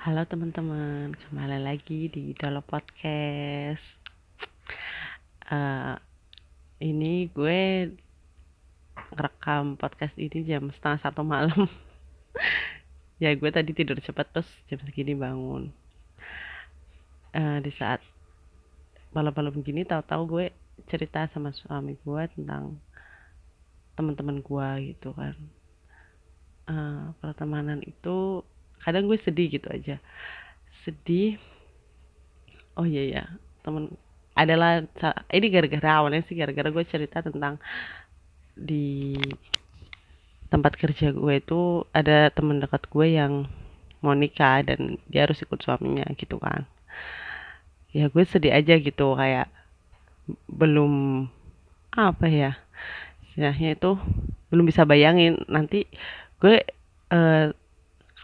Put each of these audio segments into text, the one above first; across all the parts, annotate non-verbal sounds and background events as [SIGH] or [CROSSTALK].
Halo teman-teman, kembali lagi di Dolo Podcast. Eh, ini gue ngerekam podcast ini jam setengah satu malam. [LAUGHS] ya gue tadi tidur cepat terus jam segini bangun. Eh, di saat malam-malam gini tahu-tahu gue cerita sama suami gue tentang teman-teman gue gitu kan. Eh, pertemanan itu kadang gue sedih gitu aja. Sedih. Oh iya ya temen adalah ini gara-gara awalnya sih gara-gara gue cerita tentang di tempat kerja gue itu ada temen dekat gue yang mau nikah dan dia harus ikut suaminya gitu kan. Ya gue sedih aja gitu kayak belum apa ya istilahnya itu belum bisa bayangin. Nanti gue eh,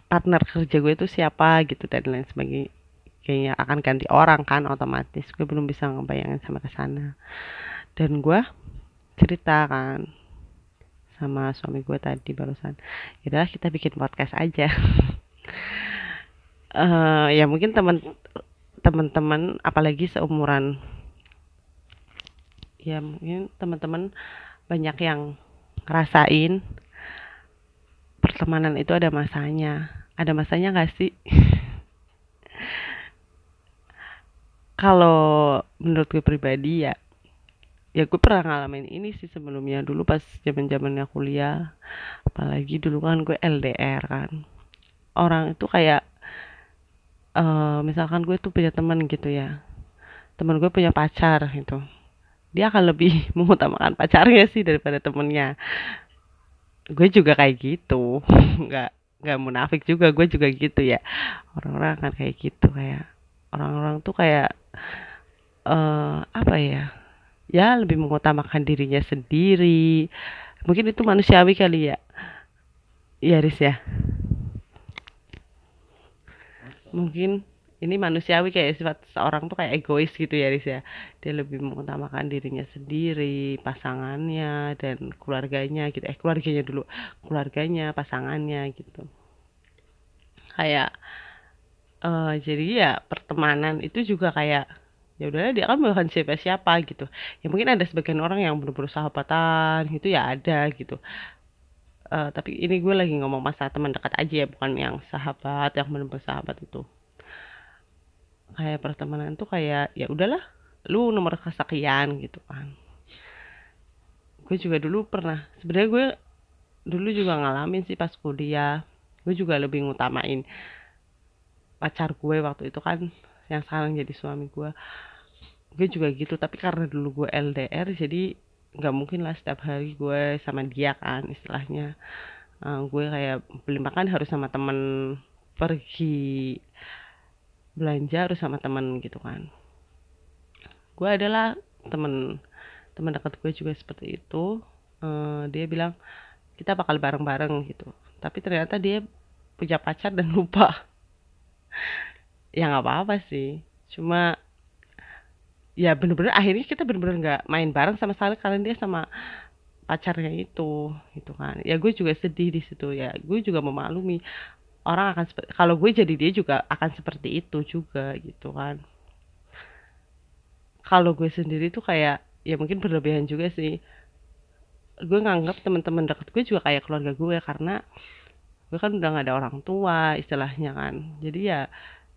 partner kerja gue itu siapa gitu dan lain sebagainya. Kayaknya akan ganti orang kan otomatis. Gue belum bisa ngebayangin sama ke sana. Dan gue cerita kan sama suami gue tadi barusan. Yaudah kita bikin podcast aja. [LAUGHS] Eh ya mungkin teman teman-teman apalagi seumuran. Ya mungkin teman-teman banyak yang ngerasain pertemanan itu ada masanya ada masanya gak sih? [LAUGHS] Kalau menurut gue pribadi ya ya gue pernah ngalamin ini sih sebelumnya. Dulu pas zaman zamannya kuliah apalagi dulu kan gue LDR kan. Orang itu kayak eh misalkan gue tuh punya teman gitu ya teman gue punya pacar gitu. Dia akan lebih [LAUGHS] mengutamakan pacarnya sih daripada temennya. Gue juga kayak gitu [LAUGHS] nggak nggak munafik juga gue juga gitu ya. Orang-orang akan kayak gitu kayak orang-orang tuh kayak eh apa ya ya lebih mengutamakan dirinya sendiri. Mungkin itu manusiawi kali ya. Ya Riz ya. Mungkin ini manusiawi kayak sifat seorang tuh kayak egois gitu ya Riz ya. Dia lebih mengutamakan dirinya sendiri pasangannya dan keluarganya gitu. Eh keluarganya dulu. Keluarganya pasangannya gitu. Kayak eh jadi ya pertemanan itu juga kayak ya udahlah dia kan bukan siapa-siapa gitu. Ya mungkin ada sebagian orang yang bener-bener sahabatan gitu ya ada gitu. Eh, tapi ini gue lagi ngomong masalah teman dekat aja ya bukan yang sahabat yang bener-bener sahabat itu kayak pertemanan tuh kayak ya udahlah lu nomor kesekian gitu kan. Gue juga dulu pernah sebenarnya gue dulu juga ngalamin sih pas kuliah. Gue juga lebih ngutamain pacar gue waktu itu kan yang sekarang jadi suami gue. Gue juga gitu tapi karena dulu gue LDR jadi nggak mungkin lah setiap hari gue sama dia kan istilahnya. Eh, gue kayak beli makan harus sama temen pergi belanja harus sama temen gitu kan. Gue adalah temen teman dekat gue juga seperti itu. Eh, dia bilang kita bakal bareng-bareng gitu. Tapi ternyata dia punya pacar dan lupa. [LAUGHS] Ya nggak apa-apa sih. Cuma ya bener-bener akhirnya kita bener-bener nggak main bareng sama sekali karena dia sama pacarnya itu gitu kan. Ya gue juga sedih di situ. Ya gue juga memaklumi orang akan kalau gue jadi dia juga akan seperti itu juga gitu kan. Kalau gue sendiri tuh kayak ya mungkin berlebihan juga sih. Gue nganggap teman-teman dekat gue juga kayak keluarga gue karena gue kan udah gak ada orang tua istilahnya kan. Jadi ya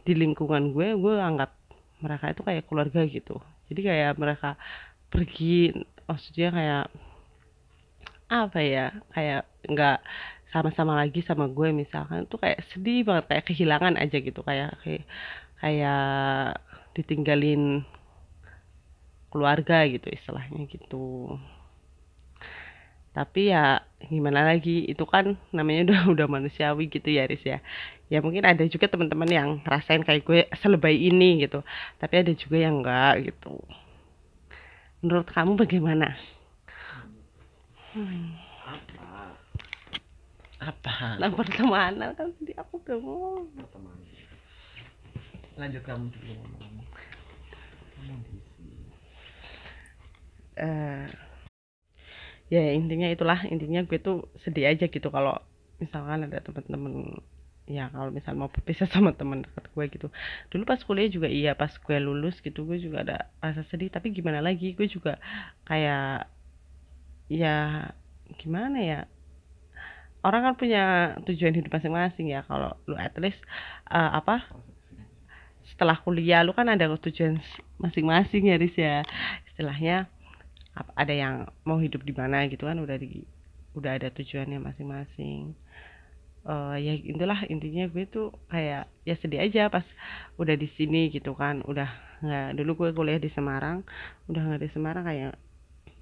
di lingkungan gue gue anggap mereka itu kayak keluarga gitu. Jadi kayak mereka pergi maksudnya kayak apa ya kayak nggak sama-sama lagi sama gue misalkan itu kayak sedih banget kayak kehilangan aja gitu kayak kayak, kayak ditinggalin keluarga gitu istilahnya gitu. Tapi ya gimana lagi itu kan namanya udah udah manusiawi gitu ya Riz ya. Ya mungkin ada juga teman-teman yang ngerasain kayak gue selebay ini gitu tapi ada juga yang enggak gitu. Menurut kamu bagaimana? Apa apa? Nah pertemanan kan tadi aku udah ngomong teman lanjut kamu dulu ngomong. Eh ya intinya itulah. Intinya gue tuh sedih aja gitu kalau misalkan ada teman-teman ya kalau misal mau berpisah [LAUGHS] sama teman dekat gue gitu. Dulu pas kuliah juga iya pas gue lulus gitu gue juga ada rasa sedih. Tapi gimana lagi gue juga kayak ya gimana ya orang kan punya tujuan hidup masing-masing ya. Kalau lu at least eh, apa setelah kuliah lu kan ada tujuan masing-masing ya Riz ya. Istilahnya ada yang mau hidup di mana gitu kan udah di udah ada tujuannya masing-masing. Eh ya itulah intinya gue tuh kayak ya sedih aja pas udah di sini gitu kan. Udah nggak dulu gue kuliah di Semarang udah nggak di Semarang kayak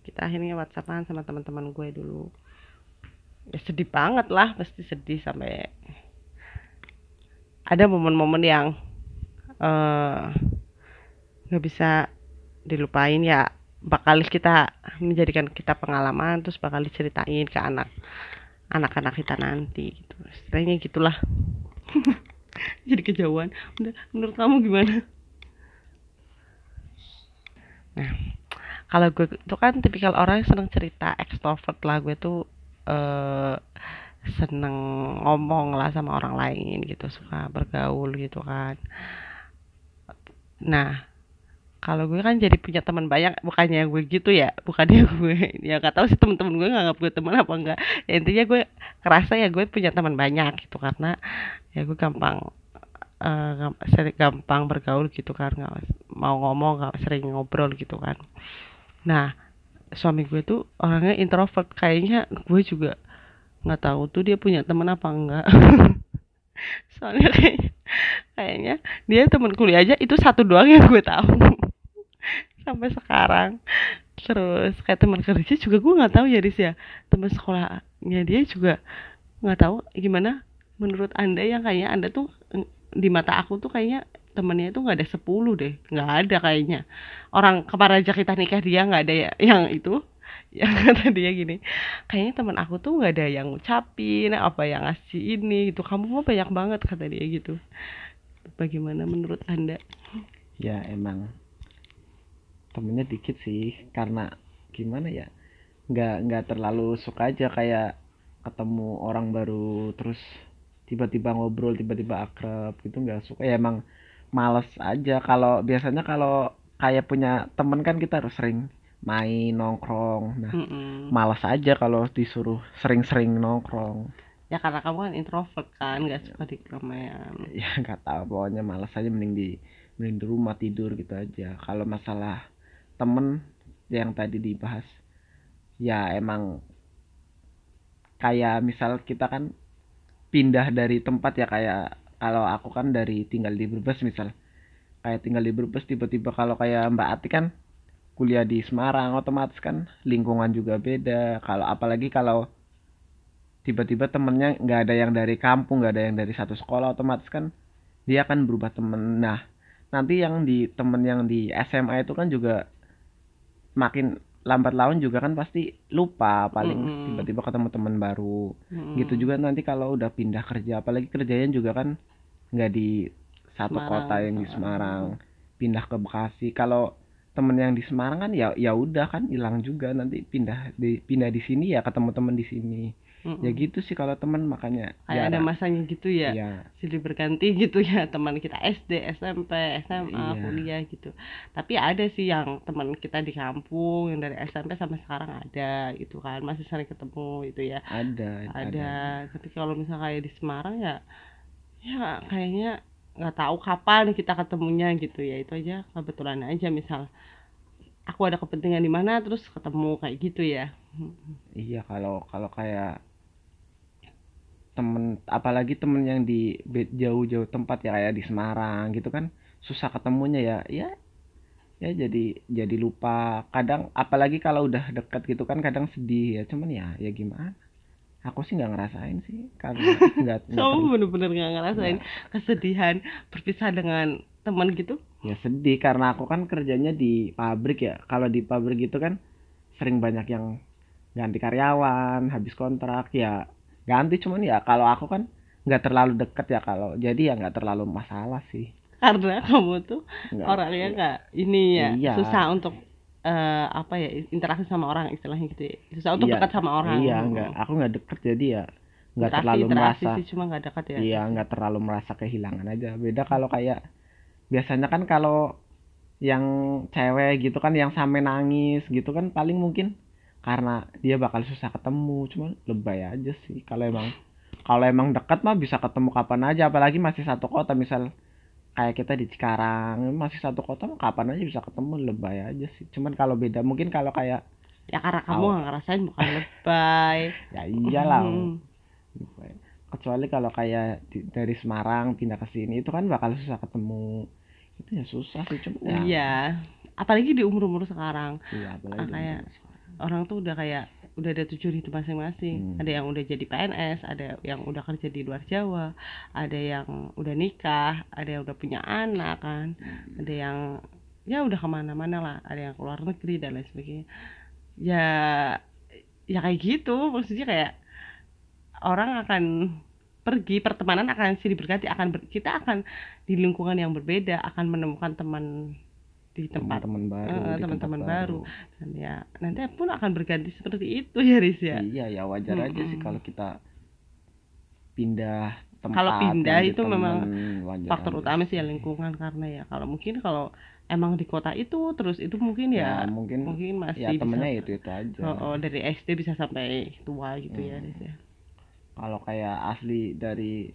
kita akhirnya whatsappan sama teman-teman gue dulu ya sedih banget lah pasti sedih sampai ada momen-momen yang eh nggak bisa dilupain. Ya bakal kita menjadikan kita pengalaman terus bakal diceritain ke anak anak-anak kita nanti gitu. Istilahnya gitulah. [LAUGHS] Jadi kejauhan. Menurut kamu gimana? Nah kalau gue itu kan tipikal orang yang seneng cerita ekstrovert lah. Gue tuh eh seneng ngomong lah sama orang lain gitu suka bergaul gitu kan. Nah kalau gue kan jadi punya teman banyak bukannya gue gitu ya bukannya gue ya nggak tahu sih temen-temen gue nganggap gue teman apa enggak ya, intinya gue kerasa ya gue punya teman banyak gitu karena ya gue gampang gam- sering gampang bergaul gitu kan nggak mau ngomong nggak sering ngobrol gitu kan. Nah suami gue tuh orangnya introvert. Kayaknya gue juga nggak tahu tuh dia punya teman apa enggak. [LAUGHS] Soalnya kayaknya kayaknya dia teman kuliah aja itu satu doang yang gue tahu. [LAUGHS] Sampai sekarang. Terus kayak teman kerja juga gue nggak tahu ya Riz ya. Teman sekolahnya dia juga nggak tahu gimana menurut anda yang kayaknya anda tuh di mata aku tuh kayaknya temennya itu nggak ada 10 deh nggak ada kayaknya. Orang kemarin aja kita nikah dia nggak ada ya, yang itu [LAUGHS] yang kata dia gini kayaknya teman aku tuh nggak ada yang ngucapin apa yang ngasih ini gitu kamu mah banyak banget kata dia gitu. Bagaimana menurut anda? Ya emang temennya dikit sih karena gimana ya nggak nggak terlalu suka aja kayak ketemu orang baru terus tiba-tiba ngobrol tiba-tiba akrab gitu nggak suka. Ya emang males aja. Kalau biasanya kalau kayak punya temen kan kita harus sering main nongkrong. Nah Mm-mm. malas aja kalau disuruh sering-sering nongkrong. Ya karena kamu kan introvert kan nggak suka di keramaian [LAUGHS] ya nggak tahu pokoknya malas aja mending di mending di rumah tidur gitu aja. Kalau masalah temen yang tadi dibahas ya emang kayak misal kita kan pindah dari tempat ya kayak kalau aku kan dari tinggal di Brebes misal. Kayak tinggal di Brebes tiba-tiba kalau kayak Mbak Ati kan kuliah di Semarang otomatis kan lingkungan juga beda. Kalau apalagi kalau tiba-tiba temennya nggak ada yang dari kampung nggak ada yang dari satu sekolah otomatis kan dia akan berubah temen. Nah nanti yang di temen yang di SMA itu kan juga makin lambat laun juga kan pasti lupa paling Mm-mm. tiba-tiba ketemu teman baru Mm-mm. gitu juga nanti kalau udah pindah kerja apalagi kerjanya juga kan nggak di satu Semarang, kota yang di Semarang. Semarang pindah ke Bekasi kalau temen yang di Semarang kan ya ya udah kan hilang juga nanti pindah di pindah di sini ya ketemu temen di sini Mm-mm. ya gitu sih kalau temen makanya kayak ada jarang. masanya gitu ya Iya. silih berganti [LAUGHS] gitu ya teman kita SD SMP SMA Iya. kuliah gitu tapi ada sih yang teman kita di kampung yang dari SMP sampai sekarang ada gitu kan masih sering ketemu gitu ya ada ada tapi kalau misalnya kayak di Semarang ya ya kayaknya nggak tahu kapan kita ketemunya gitu ya itu aja kebetulan aja misal aku ada kepentingan di mana terus ketemu kayak gitu ya iya kalau kalau kayak temen apalagi temen yang di jauh-jauh tempat ya kayak di Semarang gitu kan susah ketemunya ya. Ya ya jadi jadi lupa. Kadang apalagi kalau udah deket gitu kan kadang sedih ya. Cuman ya ya gimana? Aku sih nggak ngerasain sih karena [LAUGHS] nggak kamu bener-bener nggak ngerasain kesedihan berpisah dengan teman gitu? Ya sedih karena aku kan kerjanya di pabrik ya. Kalau di pabrik gitu kan sering banyak yang ganti karyawan habis kontrak ya ganti cuman ya kalau aku kan nggak terlalu deket ya kalau jadi ya nggak terlalu masalah sih. Karena [LAUGHS] kamu tuh Nggak- orangnya nggak ini ya Iya. susah untuk eh, apa ya interaksi sama orang istilahnya gitu ya. Susah untuk Iya, dekat sama orang. Iya nggak aku nggak deket jadi ya nggak terlalu interaksi merasa sih cuma nggak dekat ya. Iya nggak terlalu merasa kehilangan aja. Beda kalau kayak biasanya kan kalau yang cewek gitu kan yang sampai nangis gitu kan paling mungkin karena dia bakal susah ketemu. Cuman lebay aja sih. Kalau emang kalau emang dekat mah bisa ketemu kapan aja. Apalagi masih satu kota misal kayak kita di Cikarang masih satu kota mah kapan aja bisa ketemu lebay aja sih. Cuman kalau beda mungkin kalau kayak ya karena kamu nggak ngerasain bukan lebay. [LAUGHS] Ya iyalah. Hmm. kecuali kalau kayak di- dari Semarang pindah ke sini itu kan bakal susah ketemu. Itu ya susah sih cuma ya iya. Apalagi di umur umur sekarang. Iya apalagi Ah, di kayak- umur sekarang. Orang tuh udah kayak udah ada tujuan hidup masing-masing. Hmm. ada yang udah jadi PNS ada yang udah kerja di luar Jawa ada yang udah nikah ada yang udah punya anak kan ada yang ya udah ke mana-mana lah ada yang keluar negeri dan lain sebagainya. Ya ya kayak gitu maksudnya kayak orang akan pergi pertemanan akan silih berganti akan ber- kita akan di lingkungan yang berbeda akan menemukan teman di tempat teman-teman baru di teman-teman tempat baru. dan ya nanti pun akan berganti seperti itu ya Riz ya? Iya ya wajar aja sih kalau kita pindah tempat Kalau pindah itu memang temen, wajar faktor aja utama sih ya lingkungan karena ya kalau mungkin kalau emang di kota itu terus itu mungkin ya, ya, mungkin mungkin masih ya temennya bisa itu itu aja. Oh, oh, dari SD bisa sampai tua gitu ya Hmm. Riz ya. Kalau kayak asli dari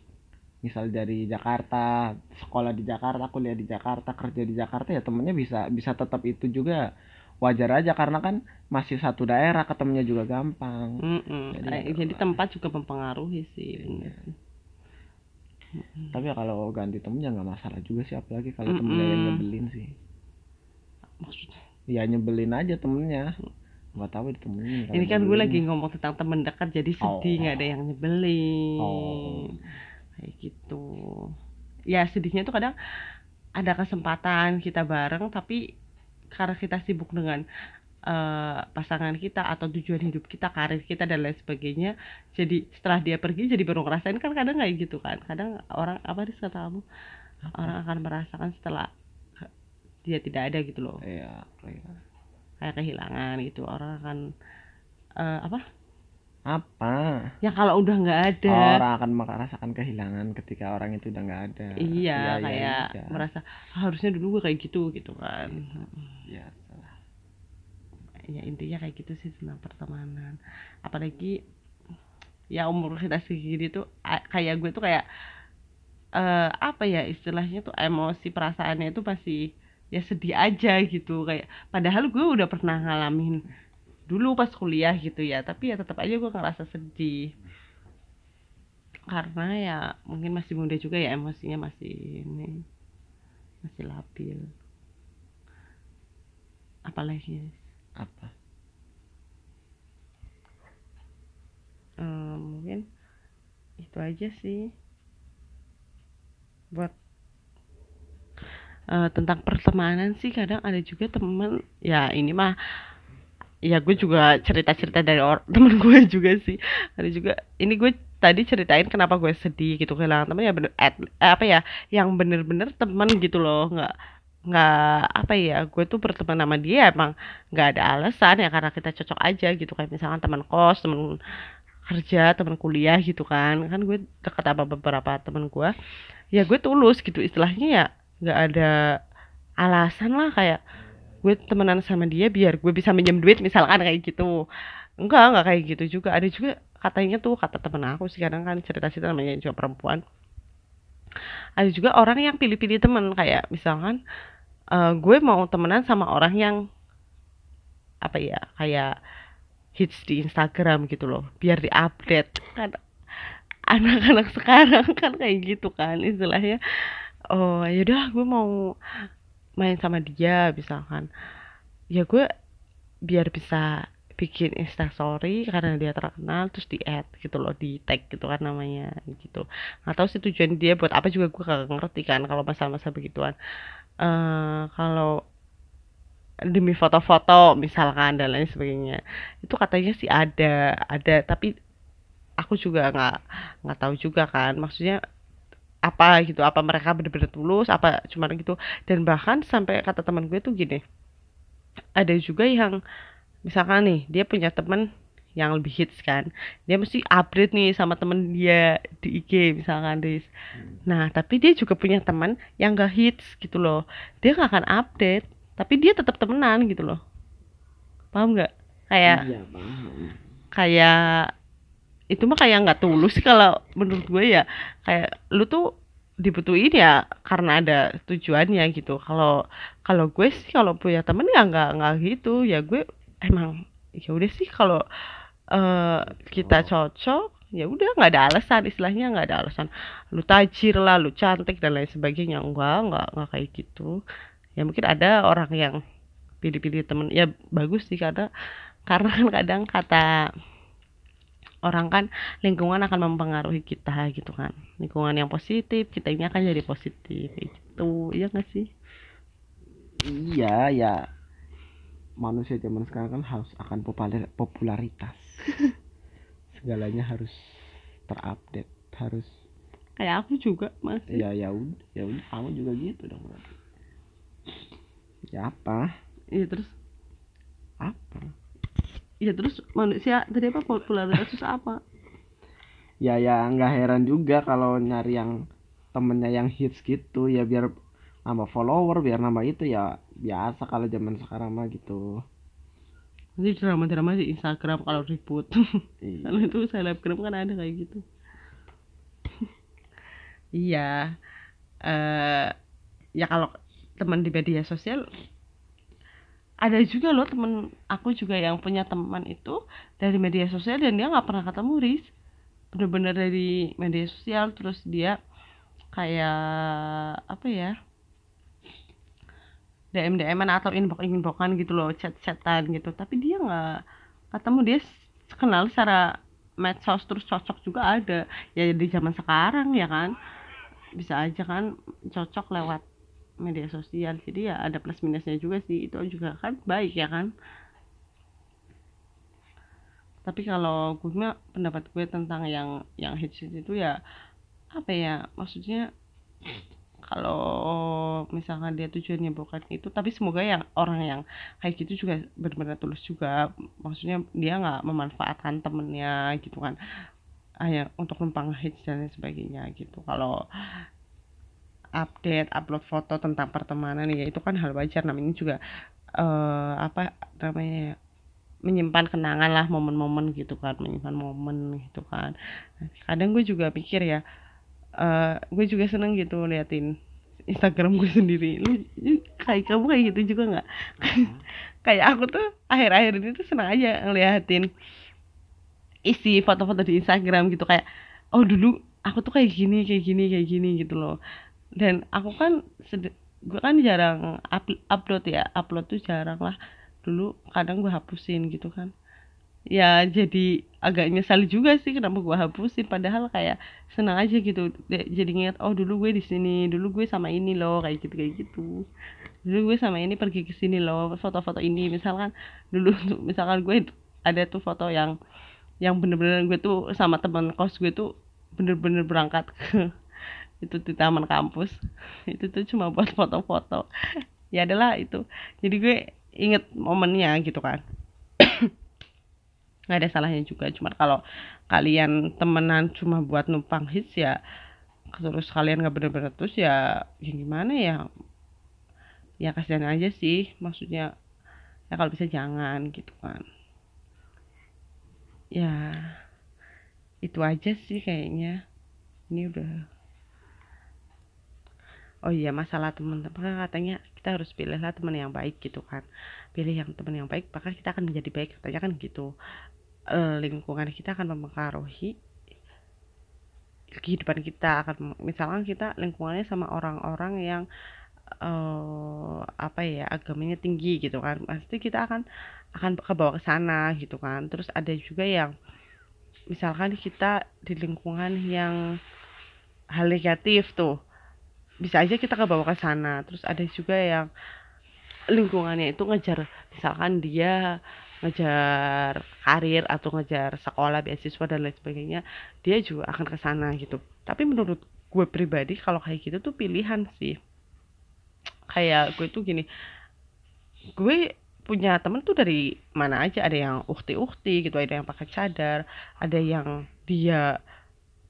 misal dari Jakarta sekolah di Jakarta kuliah di Jakarta kerja di Jakarta ya temennya bisa bisa tetap itu juga wajar aja karena kan masih satu daerah ketemunya juga gampang. Mm-mm. Jadi, Eh, jadi tempat juga mempengaruhi sih sih. tapi ya kalau ganti temen ya nggak masalah juga sih apalagi kalau temennya yang nyebelin sih. Maksudnya? Ya nyebelin aja temennya. Nggak tahu ditemenin kalau ini kan gue nyebelin. lagi ngomong tentang temen dekat jadi sedih Oh. nggak ada yang nyebelin. Oh kayak gitu. Ya sedihnya tuh kadang ada kesempatan kita bareng tapi karena kita sibuk dengan eh, pasangan kita atau tujuan hidup kita karir kita dan lain sebagainya jadi setelah dia pergi jadi baru ngerasain. Kan kadang kayak gitu kan. Kadang orang apa sih kata kamu? Orang akan merasakan setelah dia tidak ada gitu loh. Iya iya. kayak kehilangan gitu. Orang akan eh, apa apa? Ya kalau udah nggak ada. Orang akan merasakan kehilangan ketika orang itu udah nggak ada. Iya iya, kayak iya. merasa "Ah, harusnya dulu gue kayak gitu gitu kan. Ya salah. ya intinya kayak gitu sih tentang pertemanan. Apalagi ya umur kita segini tuh kayak gue tuh kayak eh apa ya istilahnya tuh emosi perasaannya itu masih ya sedih aja gitu. Kayak padahal gue udah pernah ngalamin dulu pas kuliah gitu ya tapi ya tetap aja gue ngerasa sedih. Karena ya mungkin masih muda juga ya emosinya masih ini masih labil. Apalagi? Apa? Eh, mungkin itu aja sih. Buat eh, tentang pertemanan sih kadang ada juga temen ya ini mah ya gue juga cerita-cerita dari [LAUGHS] temen gue juga sih. Ada juga ini gue tadi ceritain kenapa gue sedih gitu kehilangan temen ya bener at- eh, apa ya yang bener-bener temen gitu loh. Nggak nggak apa ya gue tuh berteman sama dia emang nggak ada alasan ya karena kita cocok aja gitu. Kayak misalkan teman kos temen kerja teman kuliah gitu kan. Kan gue dekat sama beberapa temen gue ya gue tulus gitu istilahnya ya nggak ada alasan lah kayak gue temenan sama dia biar gue bisa minjem duit misalkan kayak gitu. Enggak enggak kayak gitu juga. Ada juga katanya tuh kata temen aku sih kadang kan cerita cerita namanya juga perempuan. Ada juga orang yang pilih-pilih temen kayak misalkan eh, gue mau temenan sama orang yang apa ya kayak hits di Instagram gitu loh biar diupdate. Kan anak-anak sekarang kan kayak gitu kan istilahnya. Oh yaudah gue mau main sama dia misalkan. Ya gue biar bisa bikin instastory karena dia terkenal terus di add gitu loh di tag gitu kan namanya gitu. Nggak tahu sih tujuan dia buat apa juga gue gak ngerti kan kalau masalah-masalah begituan. Eh kalau demi foto-foto misalkan dan lain sebagainya. Itu katanya sih ada ada tapi aku juga nggak nggak tahu juga kan. Maksudnya apa gitu apa mereka bener-bener tulus apa cuma gitu. Dan bahkan sampai kata teman gue tuh gini ada juga yang misalkan nih dia punya temen yang lebih hits kan dia mesti update nih sama temen dia di IG misalkan Riz. Nah tapi dia juga punya teman yang gak hits gitu loh. Dia gak akan update tapi dia tetap temenan gitu loh. Paham nggak? Kayak iya paham. kayak itu mah kayak nggak tulus kalau menurut gue ya. Kayak lu tuh dibutuhin ya karena ada tujuannya gitu. Kalau kalau gue sih kalau punya temen ya nggak nggak gitu. Ya gue emang ya udah sih kalau eh kita cocok ya udah nggak ada alasan istilahnya nggak ada alasan. Lu tajir lah lu cantik dan lain sebagainya. Enggak enggak enggak kayak gitu. Ya mungkin ada orang yang pilih-pilih temen. Ya bagus sih karena karena kan kadang kata orang kan lingkungan akan mempengaruhi kita gitu kan. Lingkungan yang positif kita ini akan jadi positif gitu. Iya nggak sih? Iya ya. Manusia zaman sekarang kan harus akan populer popularitas. [LAUGHS] Segalanya harus terupdate harus kayak aku juga masih ya ya udah ya udah kamu juga gitu dong berarti ya apa? Iya terus? Apa iya terus manusia tadi apa popularitas apa? Ya ya nggak heran juga kalau nyari yang temennya yang hits gitu ya biar nambah follower biar nambah itu ya biasa kalau zaman sekarang mah gitu. Nanti drama-drama di Instagram kalau ribut. [LAUGHS] Iya. kalau itu selebgram kan ada kayak gitu. Iya eh ya kalau teman di media sosial ada juga loh temen aku juga yang punya teman itu dari media sosial dan dia nggak pernah ketemu Riz. Bener-bener dari media sosial terus dia kayak apa ya DM DM atau inbox inboxan gitu loh chat chatan gitu. Tapi dia nggak ketemu. Dia kenal secara medsos terus cocok juga ada. Ya di zaman sekarang ya kan. Bisa aja kan cocok lewat media sosial. Jadi ya ada plus minusnya juga sih. Itu juga kan baik ya kan? Tapi kalau gue pendapat gue tentang yang yang hits itu ya apa ya maksudnya kalau misalkan dia tujuannya bukan itu tapi semoga yang orang yang kayak gitu juga benar-benar tulus juga. Maksudnya dia nggak memanfaatkan temennya gitu kan. Hanya untuk numpang hits dan sebagainya gitu. Kalau update upload foto tentang pertemanan ya itu kan hal wajar. Namanya juga eh apa namanya ya, menyimpan kenangan lah momen-momen gitu kan menyimpan momen gitu kan. Kadang gue juga pikir ya eh gue juga seneng gitu liatin Instagram gue sendiri. Lu lu kayak kamu kayak gitu juga nggak? [LAUGHS] Kayak aku tuh akhir-akhir ini tuh seneng aja ngeliatin isi foto-foto di Instagram gitu. Kayak oh dulu aku tuh kayak gini kayak gini kayak gini gitu loh dan aku kan gue kan jarang up- upload ya upload tuh jarang lah. Dulu kadang gue hapusin gitu kan. Ya jadi agak nyesal juga sih kenapa gue hapusin. Padahal kayak senang aja gitu jadi inget oh dulu gue di sini dulu gue sama ini loh kayak gitu kayak gitu. Dulu gue sama ini pergi ke sini loh foto-foto ini. Misalkan dulu misalkan gue ada tuh foto yang yang bener-bener gue tuh sama teman kos gue tuh bener-bener berangkat ke itu di taman kampus. [LAUGHS] Itu tuh cuma buat foto-foto. Ya adalah itu. Jadi gue inget momennya gitu kan. [COUGHS] Nggak ada salahnya juga. Cuma kalau kalian temenan cuma buat numpang hits ya terus kalian nggak bener-bener terus ya ya gimana ya? Ya kasihan aja sih. Maksudnya ya kalau bisa jangan gitu kan. Ya itu aja sih kayaknya. Ini udah oh iya masalah teman-teman katanya kita harus pilihlah teman yang baik gitu kan. Pilih yang teman yang baik maka kita akan menjadi baik. Katanya kan gitu. Eh, lingkungan kita akan mempengaruhi kehidupan kita. Akan misalkan kita lingkungannya sama orang-orang yang eh apa ya agamanya tinggi gitu kan. Pasti kita akan akan kebawa ke sana gitu kan. Terus ada juga yang misalkan kita di lingkungan yang hal negatif tuh bisa aja kita kebawa ke sana. Terus ada juga yang lingkungannya itu ngejar misalkan dia ngejar karir atau ngejar sekolah beasiswa dan lain sebagainya dia juga akan ke sana gitu. Tapi menurut gue pribadi kalau kayak gitu tuh pilihan sih. Kayak gue tuh gini gue punya temen tuh dari mana aja. Ada yang ukti-ukti gitu ada yang pakai cadar ada yang dia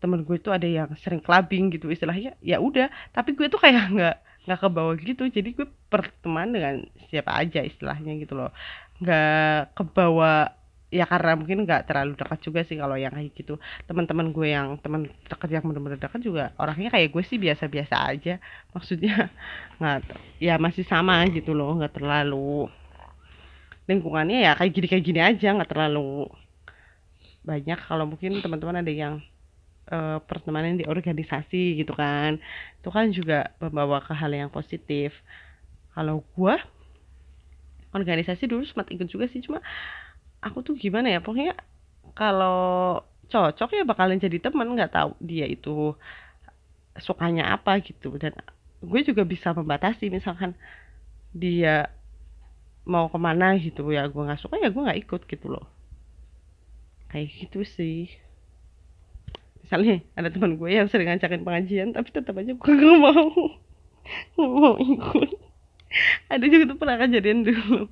temen gue tuh ada yang sering clubbing gitu istilahnya ya udah. Tapi gue tuh kayak [LAUGHS] nggak nggak ke bawah gitu. Jadi gue berteman dengan siapa aja istilahnya gitu loh. Nggak ke bawah ya karena mungkin nggak terlalu dekat juga sih kalau yang kayak gitu. Teman-teman gue yang teman dekat yang benar-benar dekat juga orangnya kayak gue sih biasa-biasa aja. Maksudnya [LAUGHS] nggak ya masih sama gitu loh nggak terlalu lingkungannya ya kayak gini kayak gini aja nggak terlalu banyak. Kalau mungkin teman-teman ada yang uh, pertemanan di organisasi gitu kan. Itu kan juga membawa ke hal yang positif. Kalau gua organisasi dulu sempat ikut juga sih cuma aku tuh gimana ya pokoknya kalau cocok ya bakalan jadi teman nggak tahu dia itu sukanya apa gitu. Dan gue juga bisa membatasi misalkan dia mau ke mana gitu ya gue nggak suka ya gue nggak ikut gitu loh. Kayak gitu sih misalnya ada teman gue yang sering ngajakin pengajian tapi tetap aja gue nggak mau. [LAUGHS] Nggak mau ikut. Ada juga tuh pernah kejadian dulu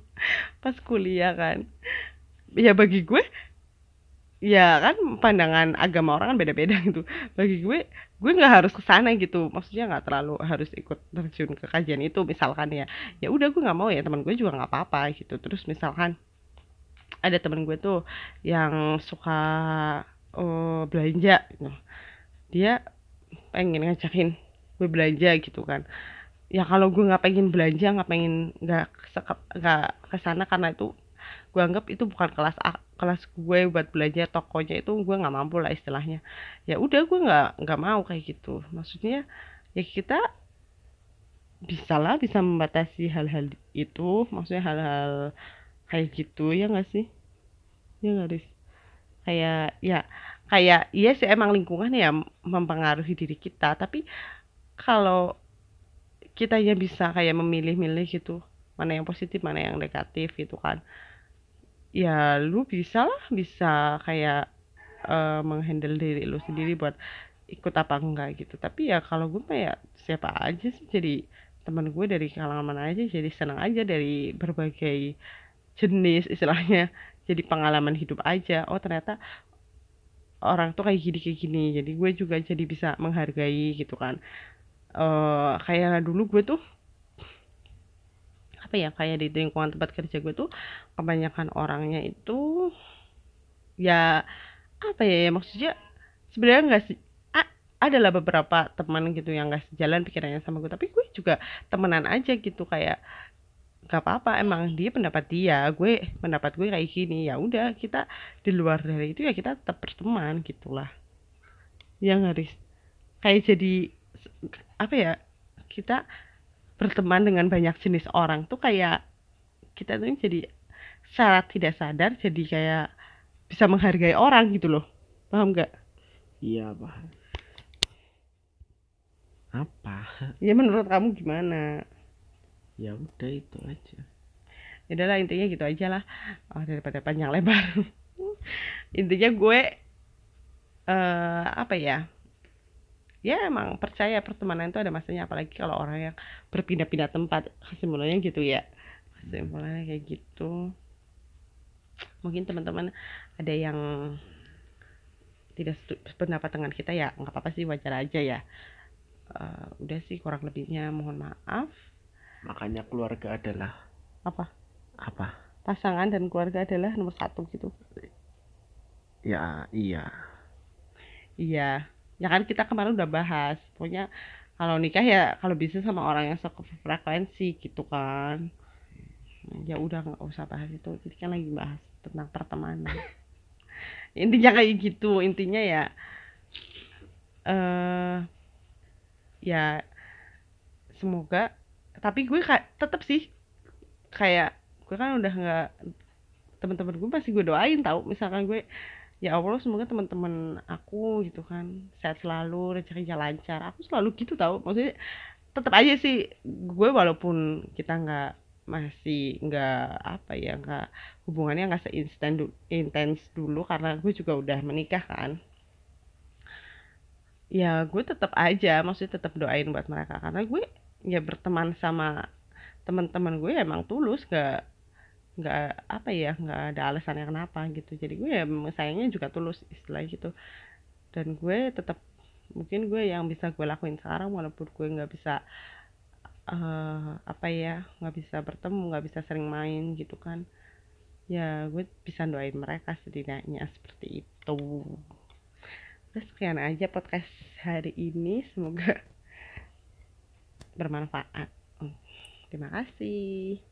pas kuliah kan. Ya bagi gue ya kan pandangan agama orang kan beda-beda gitu. Bagi gue gue nggak harus ke sana gitu. Maksudnya nggak terlalu harus ikut terjun ke kajian itu misalkan ya. Ya udah gue nggak mau ya teman gue juga nggak apa-apa gitu. Terus misalkan ada teman gue tuh yang suka uh, belanja gitu. Dia pengen ngajakin gue belanja gitu kan. Ya kalau gue nggak pengen belanja nggak pengen nggak nggak ke sana karena itu gue anggap itu bukan kelas A, kelas gue buat belajar tokonya itu gue nggak mampu lah istilahnya. Ya udah gue nggak nggak mau kayak gitu. Maksudnya ya kita bisa lah bisa membatasi hal-hal itu maksudnya hal-hal kayak gitu ya nggak sih? Ya nggak sih kayak ya kayak iya sih emang lingkungan ya mempengaruhi diri kita. Tapi kalau kita ya bisa kayak memilih-milih gitu mana yang positif mana yang negatif gitu kan ya lu bisa lah bisa kayak uh, menghandle diri lu sendiri buat ikut apa enggak gitu. Tapi ya kalau gue mah ya siapa aja sih jadi teman gue dari kalangan mana aja jadi senang aja dari berbagai jenis istilahnya jadi pengalaman hidup aja. Oh ternyata orang tuh kayak gini kayak gini. Jadi gue juga jadi bisa menghargai gitu kan. Uh, kayak dulu gue tuh apa ya kayak di lingkungan tempat kerja gue tuh kebanyakan orangnya itu ya apa ya, ya maksudnya sebenarnya nggak sih adalah beberapa teman gitu yang gak sejalan pikirannya sama gue. Tapi gue juga temenan aja gitu kayak gak apa-apa emang dia pendapat dia gue pendapat gue kayak gini ya udah kita di luar dari itu ya kita tetap berteman gitulah. Yang harus kayak jadi apa ya kita berteman dengan banyak jenis orang tuh kayak kita tuh jadi secara tidak sadar jadi kayak bisa menghargai orang gitu loh. Paham nggak? Iya paham apa? Ya menurut kamu gimana ya udah itu aja. Ya udahlah intinya gitu aja lah. Oh, daripada panjang lebar. [LAUGHS] Intinya gue uh, apa ya? Ya emang percaya pertemanan itu ada masanya apalagi kalau orang yang berpindah-pindah tempat. Kesimpulannya gitu ya. Kesimpulannya kayak gitu. Mungkin teman-teman ada yang tidak pendapat dengan kita ya nggak apa-apa sih wajar aja ya. Uh, udah sih kurang lebihnya mohon maaf makanya keluarga adalah apa? Apa? Pasangan dan keluarga adalah nomor satu gitu. Ya iya. Iya. Ya kan kita kemarin udah bahas. Pokoknya kalau nikah ya kalau bisa sama orang yang frekuensi gitu kan. Ya udah nggak usah bahas itu. Jadi kan lagi bahas tentang pertemanan. [LAUGHS] Intinya kayak gitu. Intinya ya eh uh, ya semoga tapi gue kayak tetap sih kayak gue kan udah nggak teman-teman gue pasti gue doain tau. Misalkan gue ya Allah semoga teman-teman aku gitu kan sehat selalu rezekinya lancar. Aku selalu gitu tau. Maksudnya tetap aja sih gue walaupun kita nggak masih nggak apa ya nggak hubungannya nggak seinstan du intens dulu karena gue juga udah menikah kan. Ya gue tetap aja maksudnya tetap doain buat mereka. Karena gue ya berteman sama teman-teman gue emang tulus gak nggak apa ya nggak ada alasannya kenapa gitu. Jadi gue ya sayangnya juga tulus istilah gitu. Dan gue tetap mungkin gue yang bisa gue lakuin sekarang walaupun gue nggak bisa uh, apa ya nggak bisa bertemu nggak bisa sering main gitu kan. Ya gue bisa doain mereka setidaknya seperti itu. Udah sekian aja podcast hari ini. Semoga bermanfaat. Terima kasih